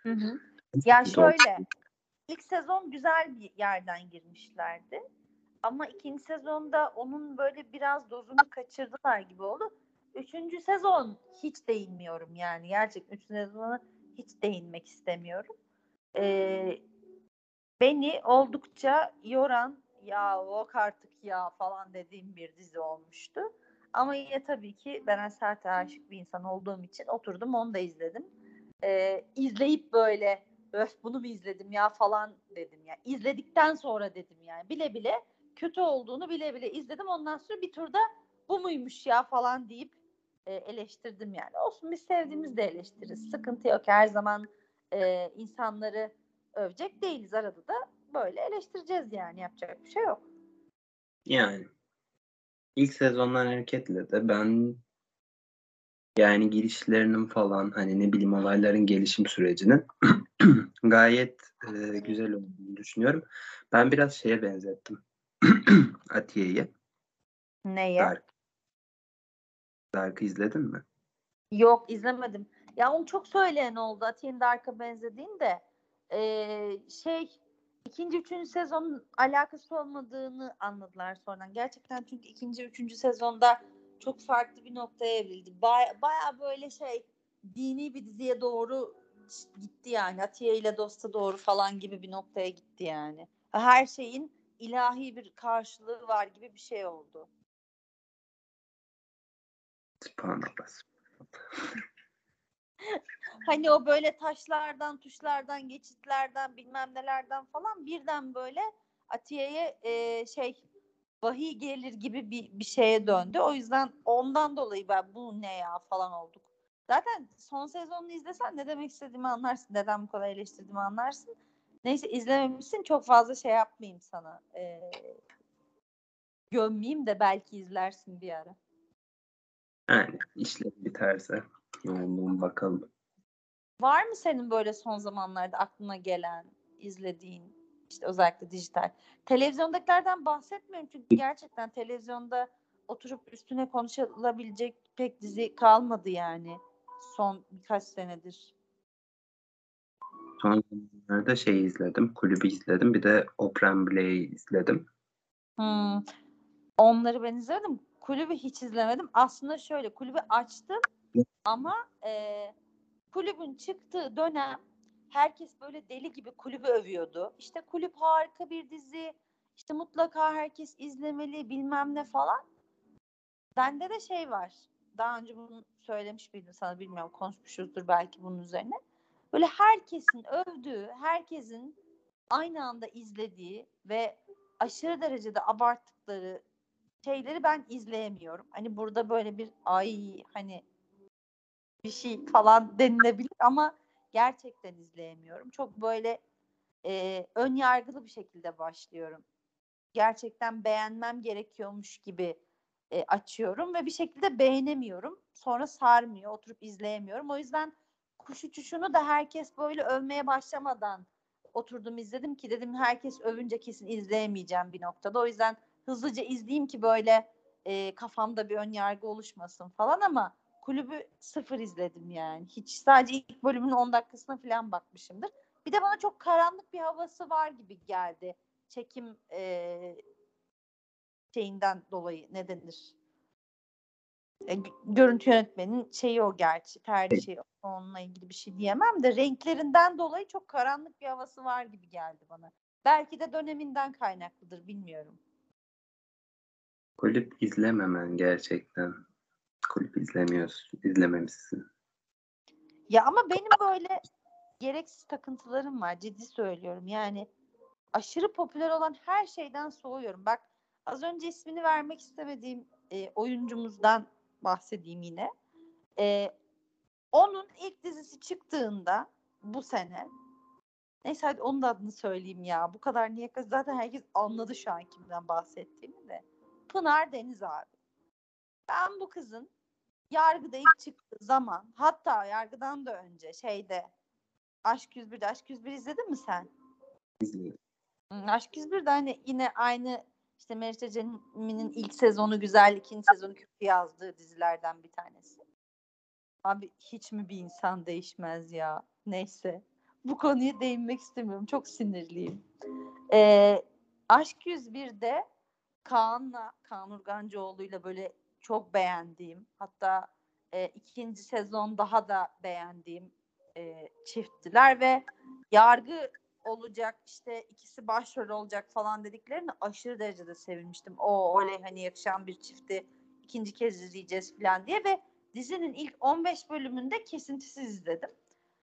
Hı hı. <laughs> Ya Doğru. şöyle ilk sezon güzel bir yerden girmişlerdi. Ama ikinci sezonda onun böyle biraz dozunu kaçırdılar gibi oldu. Üçüncü sezon hiç değinmiyorum yani. Gerçekten üçüncü sezona hiç değinmek istemiyorum. Ee, beni oldukça yoran ya yok artık ya falan dediğim bir dizi olmuştu. Ama yine tabii ki Beren Sert'e aşık bir insan olduğum için oturdum onu da izledim. Ee, izleyip böyle öf bunu mu izledim ya falan dedim ya. İzledikten sonra dedim yani bile bile kötü olduğunu bile bile izledim. Ondan sonra bir turda bu muymuş ya falan deyip e, eleştirdim yani. Olsun biz sevdiğimiz de eleştiririz. Sıkıntı yok. Her zaman e, insanları övecek değiliz. Arada da böyle eleştireceğiz yani. Yapacak bir şey yok. Yani ilk sezondan hareketle de ben yani girişlerinin falan hani ne bileyim olayların gelişim sürecinin <clears throat> gayet e, güzel olduğunu düşünüyorum. Ben biraz şeye benzettim. <clears throat> Atiye'yi. Neye? Dark. Dark'ı izledin mi? Yok izlemedim. Ya onu çok söyleyen oldu. Atiye'nin Dark'a benzediğin de e, şey ikinci, üçüncü sezonun alakası olmadığını anladılar sonradan. Gerçekten çünkü ikinci, üçüncü sezonda çok farklı bir noktaya evrildi. Baya, baya böyle şey dini bir diziye doğru gitti yani. Atiye ile Dost'a doğru falan gibi bir noktaya gitti yani. Her şeyin ilahi bir karşılığı var gibi bir şey oldu. Subhanallah. Hani o böyle taşlardan, tuşlardan, geçitlerden, bilmem nelerden falan birden böyle Atiye'ye e, şey vahiy gelir gibi bir, bir şeye döndü. O yüzden ondan dolayı ben bu ne ya falan olduk. Zaten son sezonunu izlesen ne demek istediğimi anlarsın. Neden bu kadar eleştirdiğimi anlarsın. Neyse izlememişsin çok fazla şey yapmayayım sana. Ee, gömmeyeyim de belki izlersin bir ara. Yani işler biterse yoğunluğum bakalım. Var mı senin böyle son zamanlarda aklına gelen, izlediğin, işte özellikle dijital? Televizyondakilerden bahsetmiyorum çünkü gerçekten televizyonda oturup üstüne konuşulabilecek pek dizi kalmadı yani son birkaç senedir. Son zamanlarda şey izledim. Kulübü izledim. Bir de Oprah Blay'i izledim. Hmm. Onları ben izledim. Kulübü hiç izlemedim. Aslında şöyle kulübü açtım ama e, kulübün çıktığı dönem herkes böyle deli gibi kulübü övüyordu. İşte kulüp harika bir dizi. İşte mutlaka herkes izlemeli bilmem ne falan. Bende de şey var. Daha önce bunu söylemiş miydim sana bilmiyorum. Konuşmuşuzdur belki bunun üzerine. Böyle herkesin övdüğü, herkesin aynı anda izlediği ve aşırı derecede abarttıkları şeyleri ben izleyemiyorum. Hani burada böyle bir ay hani bir şey falan <laughs> denilebilir ama gerçekten izleyemiyorum. Çok böyle e, ön yargılı bir şekilde başlıyorum. Gerçekten beğenmem gerekiyormuş gibi e, açıyorum ve bir şekilde beğenemiyorum. Sonra sarmıyor, oturup izleyemiyorum. O yüzden kuş uçuşunu da herkes böyle övmeye başlamadan oturdum izledim ki dedim herkes övünce kesin izleyemeyeceğim bir noktada. O yüzden hızlıca izleyeyim ki böyle e, kafamda bir ön yargı oluşmasın falan ama kulübü sıfır izledim yani. Hiç sadece ilk bölümün 10 dakikasına falan bakmışımdır. Bir de bana çok karanlık bir havası var gibi geldi. Çekim e, şeyinden dolayı ne denir? E, görüntü yönetmenin şeyi o gerçi tercihi onunla ilgili bir şey diyemem de renklerinden dolayı çok karanlık bir havası var gibi geldi bana. Belki de döneminden kaynaklıdır bilmiyorum. Kulüp izlememen gerçekten. Kulüp izlemiyorsun, izlememişsin. Ya ama benim böyle gereksiz takıntılarım var. Ciddi söylüyorum. Yani aşırı popüler olan her şeyden soğuyorum. Bak az önce ismini vermek istemediğim e, oyuncumuzdan bahsedeyim yine. E, onun ilk dizisi çıktığında bu sene neyse hadi onun da adını söyleyeyim ya. Bu kadar niye zaten herkes anladı şu an kimden bahsettiğimi de. Pınar Deniz abi. Ben bu kızın yargıda ilk çıktığı zaman hatta yargıdan da önce şeyde Aşk 101'de Aşk 101 izledin mi sen? İzledim. Aşk 101'de hani yine aynı işte Meriç Ecemi'nin ilk sezonu güzel, ikinci sezonu kötü yazdığı dizilerden bir tanesi. Abi hiç mi bir insan değişmez ya? Neyse. Bu konuya değinmek istemiyorum. Çok sinirliyim. Ee, Aşk 101'de Kaan'la, Kaan Urgancıoğlu'yla böyle çok beğendiğim hatta e, ikinci sezon daha da beğendiğim e, çifttiler ve yargı olacak işte ikisi başrol olacak falan dediklerini aşırı derecede sevinmiştim. O oley hani yakışan bir çifti ikinci kez izleyeceğiz falan diye ve dizinin ilk 15 bölümünde kesintisiz izledim.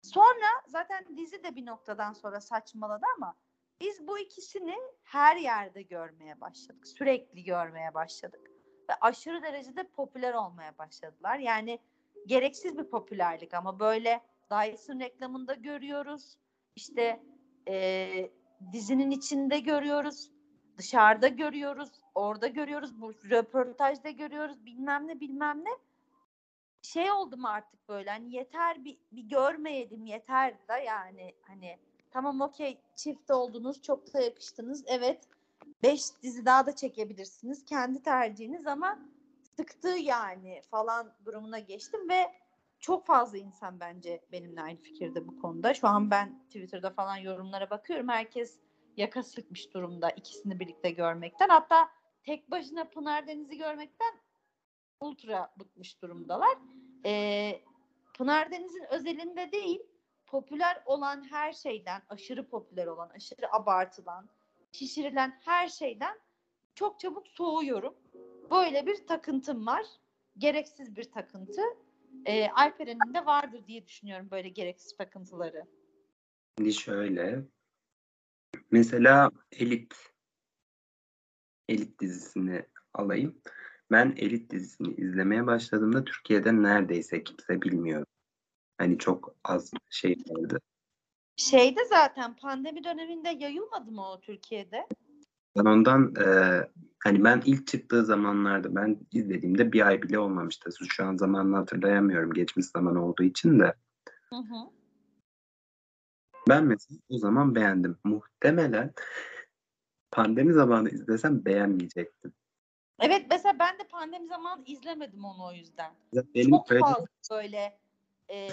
Sonra zaten dizi de bir noktadan sonra saçmaladı ama biz bu ikisini her yerde görmeye başladık. Sürekli görmeye başladık. Ve aşırı derecede popüler olmaya başladılar. Yani gereksiz bir popülerlik ama böyle Dyson reklamında görüyoruz. İşte e, dizinin içinde görüyoruz. Dışarıda görüyoruz. Orada görüyoruz. Bu röportajda görüyoruz. Bilmem ne bilmem ne. Şey oldum artık böyle hani yeter bir, bir görmeyelim yeter da yani hani tamam okey çift oldunuz çok da yakıştınız evet beş dizi daha da çekebilirsiniz kendi tercihiniz ama sıktı yani falan durumuna geçtim ve çok fazla insan bence benimle aynı fikirde bu konuda. Şu an ben Twitter'da falan yorumlara bakıyorum. Herkes yaka sıkmış durumda ikisini birlikte görmekten. Hatta tek başına Pınar Deniz'i görmekten ultra bıkmış durumdalar. Ee, Pınar Deniz'in özelinde değil, popüler olan her şeyden, aşırı popüler olan, aşırı abartılan, şişirilen her şeyden çok çabuk soğuyorum. Böyle bir takıntım var. Gereksiz bir takıntı e, Alperen'in de vardır diye düşünüyorum böyle gereksiz takıntıları. Şimdi şöyle. Mesela Elit Elit dizisini alayım. Ben Elit dizisini izlemeye başladığımda Türkiye'de neredeyse kimse bilmiyor. Hani çok az şey vardı. Şeyde zaten pandemi döneminde yayılmadı mı o Türkiye'de? Ben ondan e, hani ben ilk çıktığı zamanlarda ben izlediğimde bir ay bile olmamıştı. Şu an zamanını hatırlayamıyorum geçmiş zaman olduğu için de. Hı hı. Ben mesela o zaman beğendim. Muhtemelen pandemi zamanı izlesem beğenmeyecektim. Evet mesela ben de pandemi zamanı izlemedim onu o yüzden. Benim Çok öyle- fazla böyle e,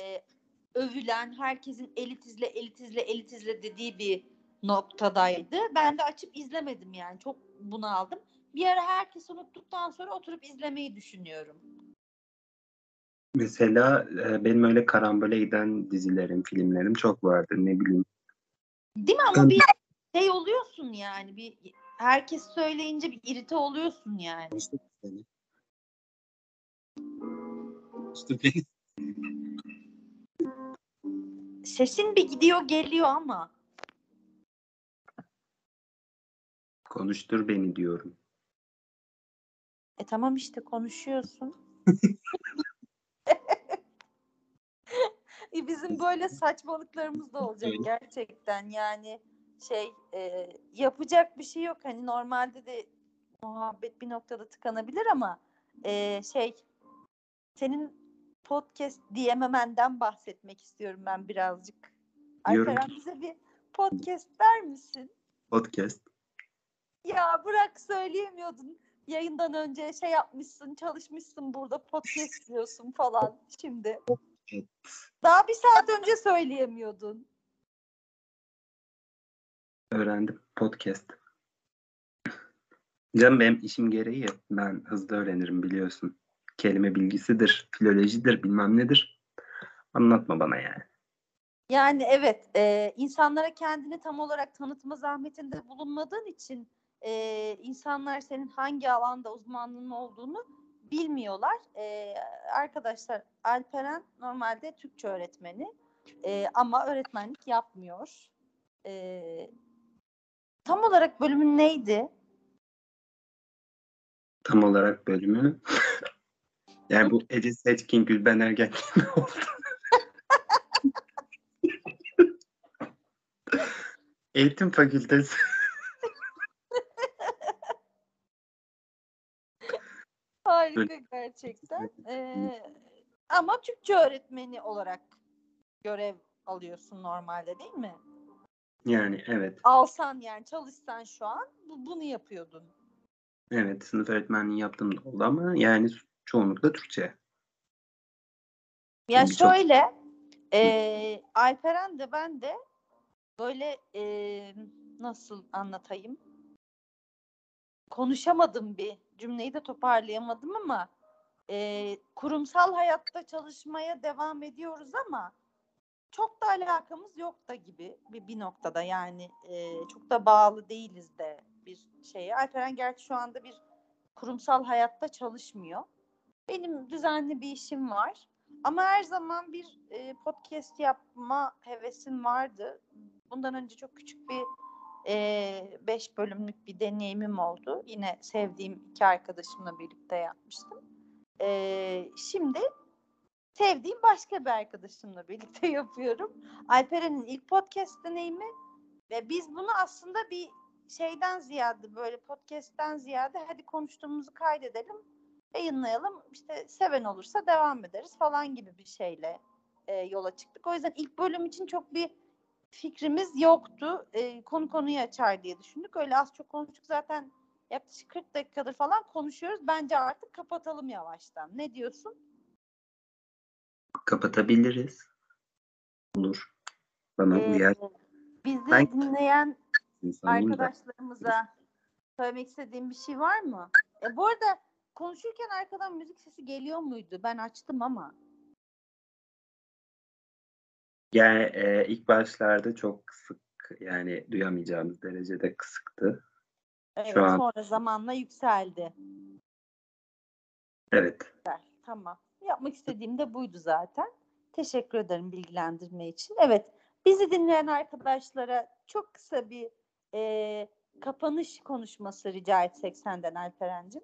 övülen herkesin elit izle elit izle elit izle dediği bir noktadaydı. Ben de açıp izlemedim yani. Çok bunu aldım. Bir ara herkes unuttuktan sonra oturup izlemeyi düşünüyorum. Mesela benim öyle karambole giden dizilerim, filmlerim çok vardır. Ne bileyim. Değil mi ama bir şey oluyorsun yani. Bir herkes söyleyince bir irite oluyorsun yani. İşte. İşte. Sesin bir gidiyor geliyor ama. Konuştur beni diyorum. E tamam işte konuşuyorsun. <laughs> E Bizim böyle saçmalıklarımız da olacak gerçekten yani şey e, yapacak bir şey yok hani normalde de muhabbet bir noktada tıkanabilir ama e, şey senin podcast diyememenden bahsetmek istiyorum ben birazcık. Alperen bize bir podcast der misin? Podcast. Ya bırak söyleyemiyordun. Yayından önce şey yapmışsın, çalışmışsın burada podcast diyorsun falan şimdi. Daha bir saat önce söyleyemiyordun. Öğrendim. Podcast. Canım benim işim gereği ben hızlı öğrenirim biliyorsun. Kelime bilgisidir, filolojidir, bilmem nedir. Anlatma bana yani. Yani evet, e, insanlara kendini tam olarak tanıtma zahmetinde bulunmadığın için e, insanlar senin hangi alanda uzmanlığın olduğunu bilmiyorlar. E, arkadaşlar Alperen normalde Türkçe öğretmeni. E, ama öğretmenlik yapmıyor. E, tam olarak bölümün neydi? Tam olarak bölümü. <laughs> yani bu Ece Seçkin Gülben Ergen gibi <laughs> oldu. Eğitim Fakültesi. <laughs> Harika gerçekten. Ee, ama Türkçe öğretmeni olarak görev alıyorsun normalde değil mi? Yani evet. Alsan yani çalışsan şu an bu, bunu yapıyordun. Evet sınıf öğretmenliği yaptığım da oldu ama yani çoğunlukla Türkçe. Ya çok- şöyle e, Alperen de ben de böyle e, nasıl anlatayım? Konuşamadım bir cümleyi de toparlayamadım ama e, kurumsal hayatta çalışmaya devam ediyoruz ama çok da alakamız yok da gibi bir, bir noktada yani e, çok da bağlı değiliz de bir şeye. Alperen gerçi şu anda bir kurumsal hayatta çalışmıyor. Benim düzenli bir işim var. Ama her zaman bir e, podcast yapma hevesim vardı. Bundan önce çok küçük bir e, beş bölümlük bir deneyimim oldu. Yine sevdiğim iki arkadaşımla birlikte yapmıştım. E, şimdi sevdiğim başka bir arkadaşımla birlikte <laughs> yapıyorum. Alperen'in ilk podcast deneyimi ve biz bunu aslında bir şeyden ziyade böyle podcast'ten ziyade hadi konuştuğumuzu kaydedelim yayınlayalım işte seven olursa devam ederiz falan gibi bir şeyle e, yola çıktık. O yüzden ilk bölüm için çok bir fikrimiz yoktu. E, konu konuyu açar diye düşündük. Öyle az çok konuştuk zaten yaklaşık 40 dakikadır falan konuşuyoruz. Bence artık kapatalım yavaştan. Ne diyorsun? Kapatabiliriz. Olur. Bana Ee, uyar. bizi Ben- dinleyen arkadaşlarımıza söylemek istediğim bir şey var mı? E, bu arada konuşurken arkadan müzik sesi geliyor muydu? Ben açtım ama. Yani e, ilk başlarda çok kısık yani duyamayacağımız derecede kısıktı. Evet, an- sonra zamanla yükseldi. Evet. Güzel, Tamam. Yapmak istediğim de buydu zaten. Teşekkür ederim bilgilendirme için. Evet, bizi dinleyen arkadaşlara çok kısa bir e, kapanış konuşması rica etsek senden Alperen'cim.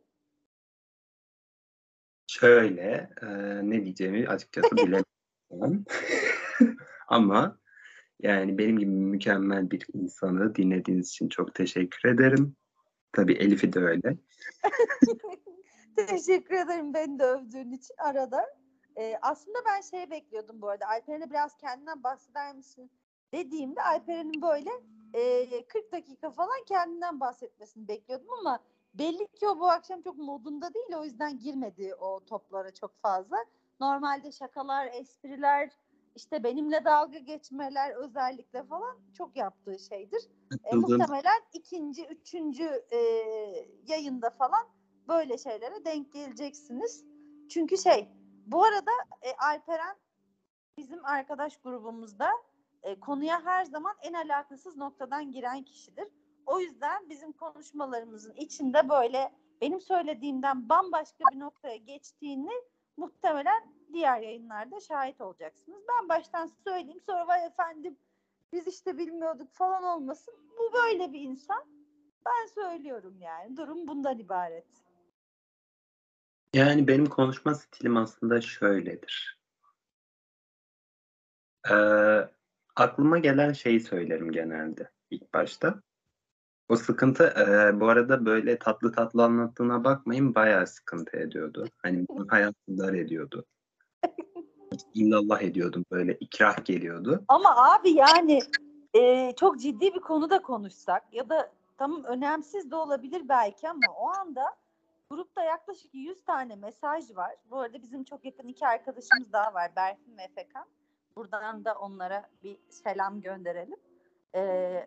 Şöyle e, ne diyeceğimi açıkçası bilemiyorum. <laughs> Ama yani benim gibi mükemmel bir insanı dinlediğiniz için çok teşekkür ederim. Tabii Elif'i de öyle. <laughs> Teşekkür ederim beni de övdüğün için arada. Ee, aslında ben şey bekliyordum bu arada. Alperen'e biraz kendinden bahseder misin? Dediğimde Alperen'in böyle e, 40 dakika falan kendinden bahsetmesini bekliyordum ama belli ki o bu akşam çok modunda değil. O yüzden girmedi o toplara çok fazla. Normalde şakalar, espriler, işte benimle dalga geçmeler özellikle falan çok yaptığı şeydir. E, muhtemelen ikinci, üçüncü e, yayında falan böyle şeylere denk geleceksiniz. Çünkü şey, bu arada e, Alperen bizim arkadaş grubumuzda e, konuya her zaman en alakasız noktadan giren kişidir. O yüzden bizim konuşmalarımızın içinde böyle benim söylediğimden bambaşka bir noktaya geçtiğini muhtemelen diğer yayınlarda şahit olacaksınız. Ben baştan söyleyeyim sonra vay efendim biz işte bilmiyorduk falan olmasın. Bu böyle bir insan. Ben söylüyorum yani. Durum bundan ibaret. Yani benim konuşma stilim aslında şöyledir. Ee, aklıma gelen şeyi söylerim genelde ilk başta. O sıkıntı e, bu arada böyle tatlı tatlı anlattığına bakmayın bayağı sıkıntı ediyordu. Hani <laughs> benim hayatımı dar ediyordu. <laughs> İllallah ediyordum böyle ikrah geliyordu. Ama abi yani e, çok ciddi bir konuda konuşsak ya da tamam önemsiz de olabilir belki ama o anda grupta yaklaşık 100 tane mesaj var. Bu arada bizim çok yakın iki arkadaşımız daha var. Berfin ve Efekan. Buradan da onlara bir selam gönderelim. Ee,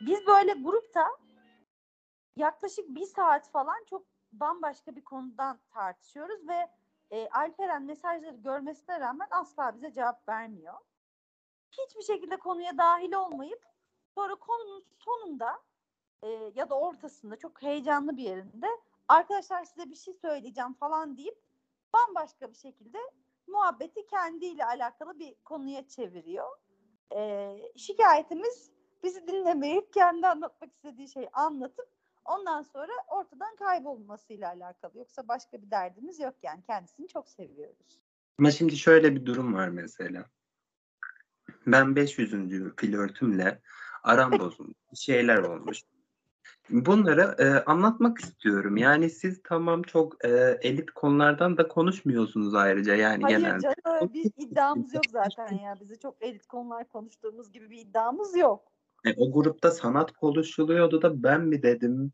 biz böyle grupta yaklaşık bir saat falan çok bambaşka bir konudan tartışıyoruz ve e, Alperen mesajları görmesine rağmen asla bize cevap vermiyor. Hiçbir şekilde konuya dahil olmayıp sonra konunun sonunda e, ya da ortasında çok heyecanlı bir yerinde arkadaşlar size bir şey söyleyeceğim falan deyip bambaşka bir şekilde muhabbeti kendiyle alakalı bir konuya çeviriyor. Ee, şikayetimiz bizi dinlemeyip kendi anlatmak istediği şeyi anlatıp ondan sonra ortadan kaybolmasıyla alakalı. Yoksa başka bir derdimiz yok yani kendisini çok seviyoruz. Ama şimdi şöyle bir durum var mesela. Ben 500. flörtümle aram <laughs> bozulmuş. bir şeyler olmuş. Bunları e, anlatmak istiyorum. Yani siz tamam çok e, elit konulardan da konuşmuyorsunuz ayrıca yani Hayır genelde. canım öyle bir iddiamız yok zaten ya. Bizi çok elit konular konuştuğumuz gibi bir iddiamız yok. E, o grupta sanat konuşuluyordu da ben mi dedim?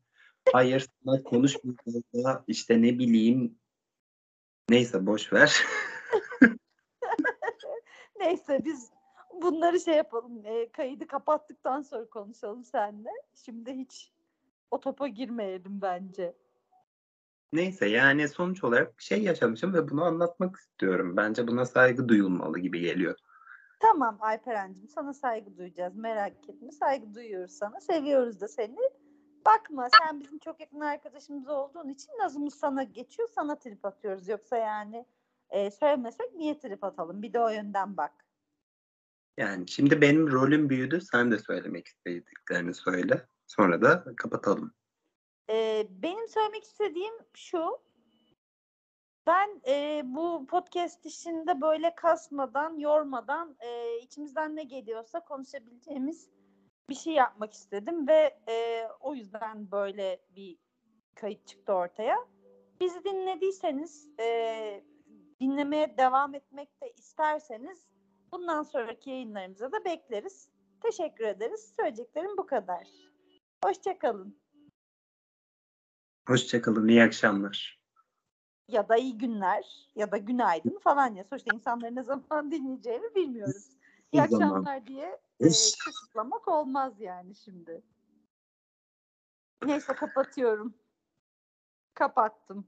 Hayır sanat konuşmuyordu da işte ne bileyim. Neyse boş ver. <laughs> Neyse biz bunları şey yapalım. e, kaydı kapattıktan sonra konuşalım seninle. Şimdi hiç o topa girmeyelim bence. Neyse yani sonuç olarak bir şey yaşamışım ve bunu anlatmak istiyorum. Bence buna saygı duyulmalı gibi geliyor. Tamam Alperen'cim sana saygı duyacağız. Merak etme. Saygı duyuyoruz sana. Seviyoruz da seni. Bakma sen bizim çok yakın arkadaşımız olduğun için nazımız sana geçiyor. Sana trip atıyoruz. Yoksa yani e, söylemesek niye trip atalım? Bir de o yönden bak. Yani şimdi benim rolüm büyüdü. Sen de söylemek istediklerini söyle. Sonra da kapatalım. Ee, benim söylemek istediğim şu. Ben e, bu podcast işinde böyle kasmadan, yormadan e, içimizden ne geliyorsa konuşabileceğimiz bir şey yapmak istedim ve e, o yüzden böyle bir kayıt çıktı ortaya. Bizi dinlediyseniz, e, dinlemeye devam etmek de isterseniz bundan sonraki yayınlarımıza da bekleriz. Teşekkür ederiz. Söyleyeceklerim bu kadar. Hoşçakalın. Hoşçakalın. iyi akşamlar. Ya da iyi günler ya da günaydın falan ya. Sonuçta insanların ne zaman <laughs> dinleyeceğini bilmiyoruz. İyi akşamlar diye e, kısıtlamak olmaz yani şimdi. Neyse kapatıyorum. Kapattım.